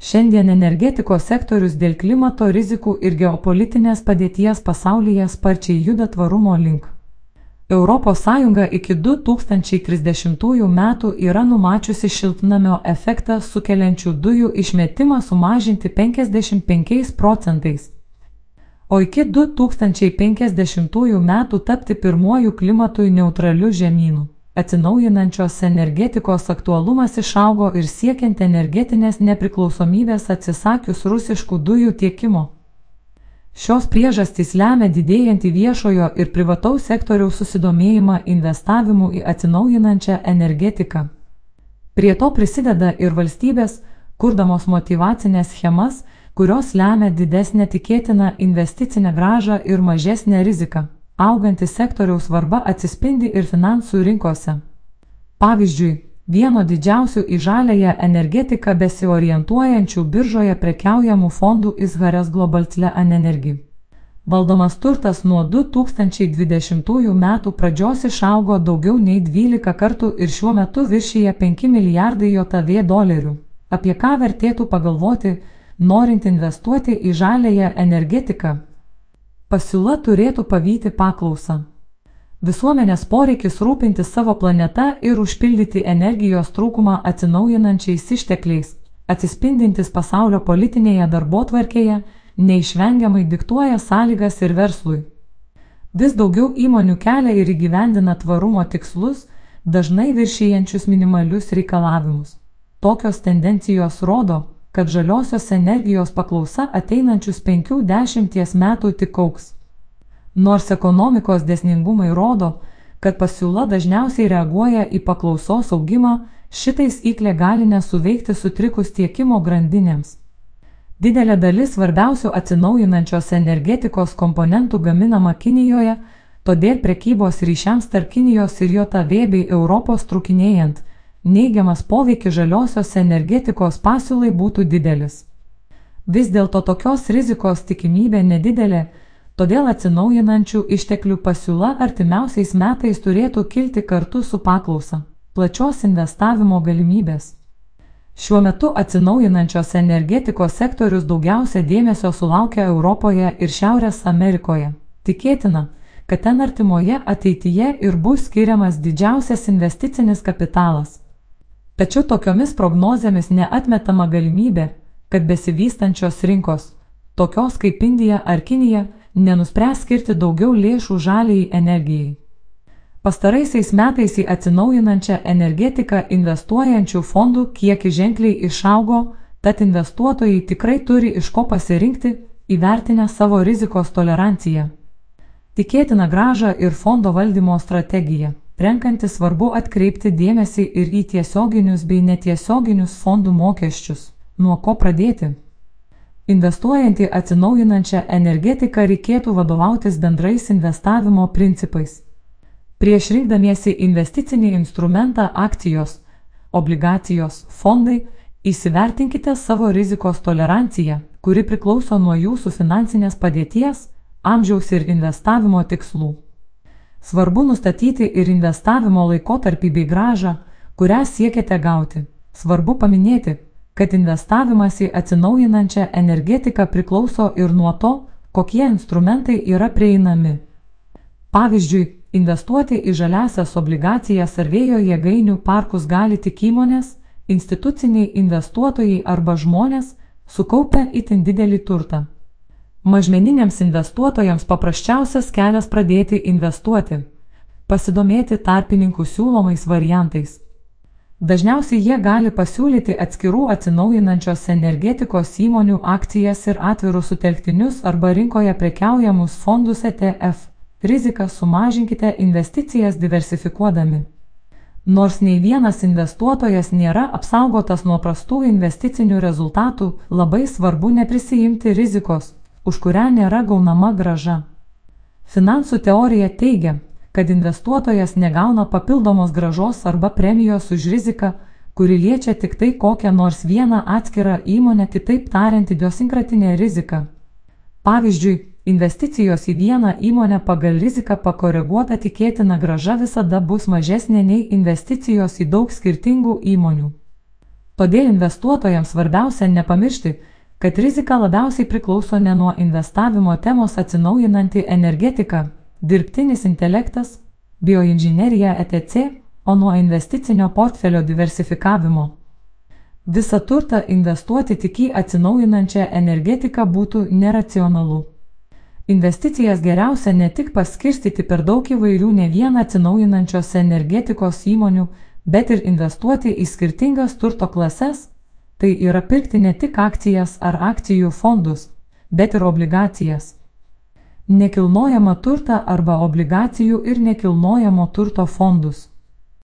Šiandien energetikos sektorius dėl klimato rizikų ir geopolitinės padėties pasaulyje sparčiai juda tvarumo link. ES iki 2030 metų yra numačiusi šiltnamio efektą sukeliančių dujų išmetimą sumažinti 55 procentais, o iki 2050 metų tapti pirmuoju klimatui neutraliu žemynu. Atsinaujinančios energetikos aktualumas išaugo ir siekiant energetinės nepriklausomybės atsisakius rusiškų dujų tiekimo. Šios priežastys lemia didėjantį viešojo ir privataus sektoriaus susidomėjimą investavimu į atsinaujinančią energetiką. Prie to prisideda ir valstybės, kurdamos motivacinės schemas, kurios lemia didesnę tikėtiną investicinę gražą ir mažesnę riziką auganti sektoriaus svarba atsispindi ir finansų rinkose. Pavyzdžiui, vieno didžiausių į žalėją energetiką besiorientuojančių biržoje prekiaujamų fondų Izharės Globaltle Energy. Valdomas turtas nuo 2020 metų pradžios išaugo daugiau nei 12 kartų ir šiuo metu viršyje 5 milijardai JAV dolerių. Apie ką vertėtų pagalvoti, norint investuoti į žalėją energetiką? Pasiūla turėtų pavyti paklausą. Visuomenės poreikis rūpinti savo planeta ir užpildyti energijos trūkumą atsinaujinančiais ištekliais, atsispindintis pasaulio politinėje darbotvarkėje, neišvengiamai diktuoja sąlygas ir verslui. Vis daugiau įmonių kelia ir įgyvendina tvarumo tikslus, dažnai viršijančius minimalius reikalavimus. Tokios tendencijos rodo, kad žaliosios energijos paklausa ateinančius 50 metų tik auks. Nors ekonomikos desningumai rodo, kad pasiūla dažniausiai reaguoja į paklausos augimą, šitais įklė gali nesuveikti sutrikus tiekimo grandinėms. Didelė dalis svarbiausių atsinaujinančios energetikos komponentų gaminama Kinijoje, todėl prekybos ryšiams tarp Kinijos ir JAV bei Europos trukinėjant neigiamas poveikis žaliosios energetikos pasiūlai būtų didelis. Vis dėlto tokios rizikos tikimybė nedidelė, todėl atsinaujinančių išteklių pasiūla artimiausiais metais turėtų kilti kartu su paklausa. Plačios investavimo galimybės. Šiuo metu atsinaujinančios energetikos sektorius daugiausia dėmesio sulaukia Europoje ir Šiaurės Amerikoje. Tikėtina, kad ten artimoje ateityje ir bus skiriamas didžiausias investicinis kapitalas. Tačiau tokiomis prognozėmis neatmetama galimybė, kad besivystančios rinkos, tokios kaip Indija ar Kinija, nenuspręs skirti daugiau lėšų žaliai energijai. Pastaraisiais metais į atsinaujinančią energetiką investuojančių fondų kiekis ženkliai išaugo, tad investuotojai tikrai turi iš ko pasirinkti, įvertinę savo rizikos toleranciją. Tikėtina gražą ir fondo valdymo strategiją. Renkantis svarbu atkreipti dėmesį ir į tiesioginius bei netiesioginius fondų mokesčius. Nuo ko pradėti? Investuojant į atsinaujinančią energetiką reikėtų vadovautis bendrais investavimo principais. Prieš rinkdamiesi investicinį instrumentą akcijos, obligacijos, fondai, įsivertinkite savo rizikos toleranciją, kuri priklauso nuo jūsų finansinės padėties, amžiaus ir investavimo tikslų. Svarbu nustatyti ir investavimo laikotarpį bei gražą, kurią siekiate gauti. Svarbu paminėti, kad investavimas į atsinaujinančią energetiką priklauso ir nuo to, kokie instrumentai yra prieinami. Pavyzdžiui, investuoti į žaliasias obligacijas ar vėjo jėgainių parkus gali tik įmonės, instituciniai investuotojai arba žmonės, sukaupę itin didelį turtą. Mažmeniniams investuotojams paprasčiausias kelias pradėti investuoti - pasidomėti tarpininkų siūlomais variantais. Dažniausiai jie gali pasiūlyti atskirų atsinaujinančios energetikos įmonių akcijas ir atvirus sutelktinius arba rinkoje prekiaujamus fondus ETF. Riziką sumažinkite investicijas diversifikuodami. Nors nei vienas investuotojas nėra apsaugotas nuo prastų investicinių rezultatų, labai svarbu neprisijimti rizikos, už kurią nėra gaunama graža. Finansų teorija teigia, kad investuotojas negauna papildomos gražos arba premijos už riziką, kuri liečia tik tai kokią nors vieną atskirą įmonę, kitaip tariant, idiosinkratinė rizika. Pavyzdžiui, investicijos į vieną įmonę pagal riziką pakoreguota tikėtina graža visada bus mažesnė nei investicijos į daug skirtingų įmonių. Todėl investuotojams svarbiausia nepamiršti, kad rizika labiausiai priklauso ne nuo investavimo temos atsinaujinanti energetika, dirbtinis intelektas, bioinžinerija etc., o nuo investicinio portfelio diversifikavimo. Visą turtą investuoti tik į atsinaujinančią energetiką būtų neracionalu. Investicijas geriausia ne tik paskirstyti per daug įvairių ne vien atsinaujinančios energetikos įmonių, bet ir investuoti į skirtingas turto klases, tai yra pirkti ne tik akcijas ar akcijų fondus, bet ir obligacijas. Nekilnojama turta arba obligacijų ir nekilnojamo turto fondus.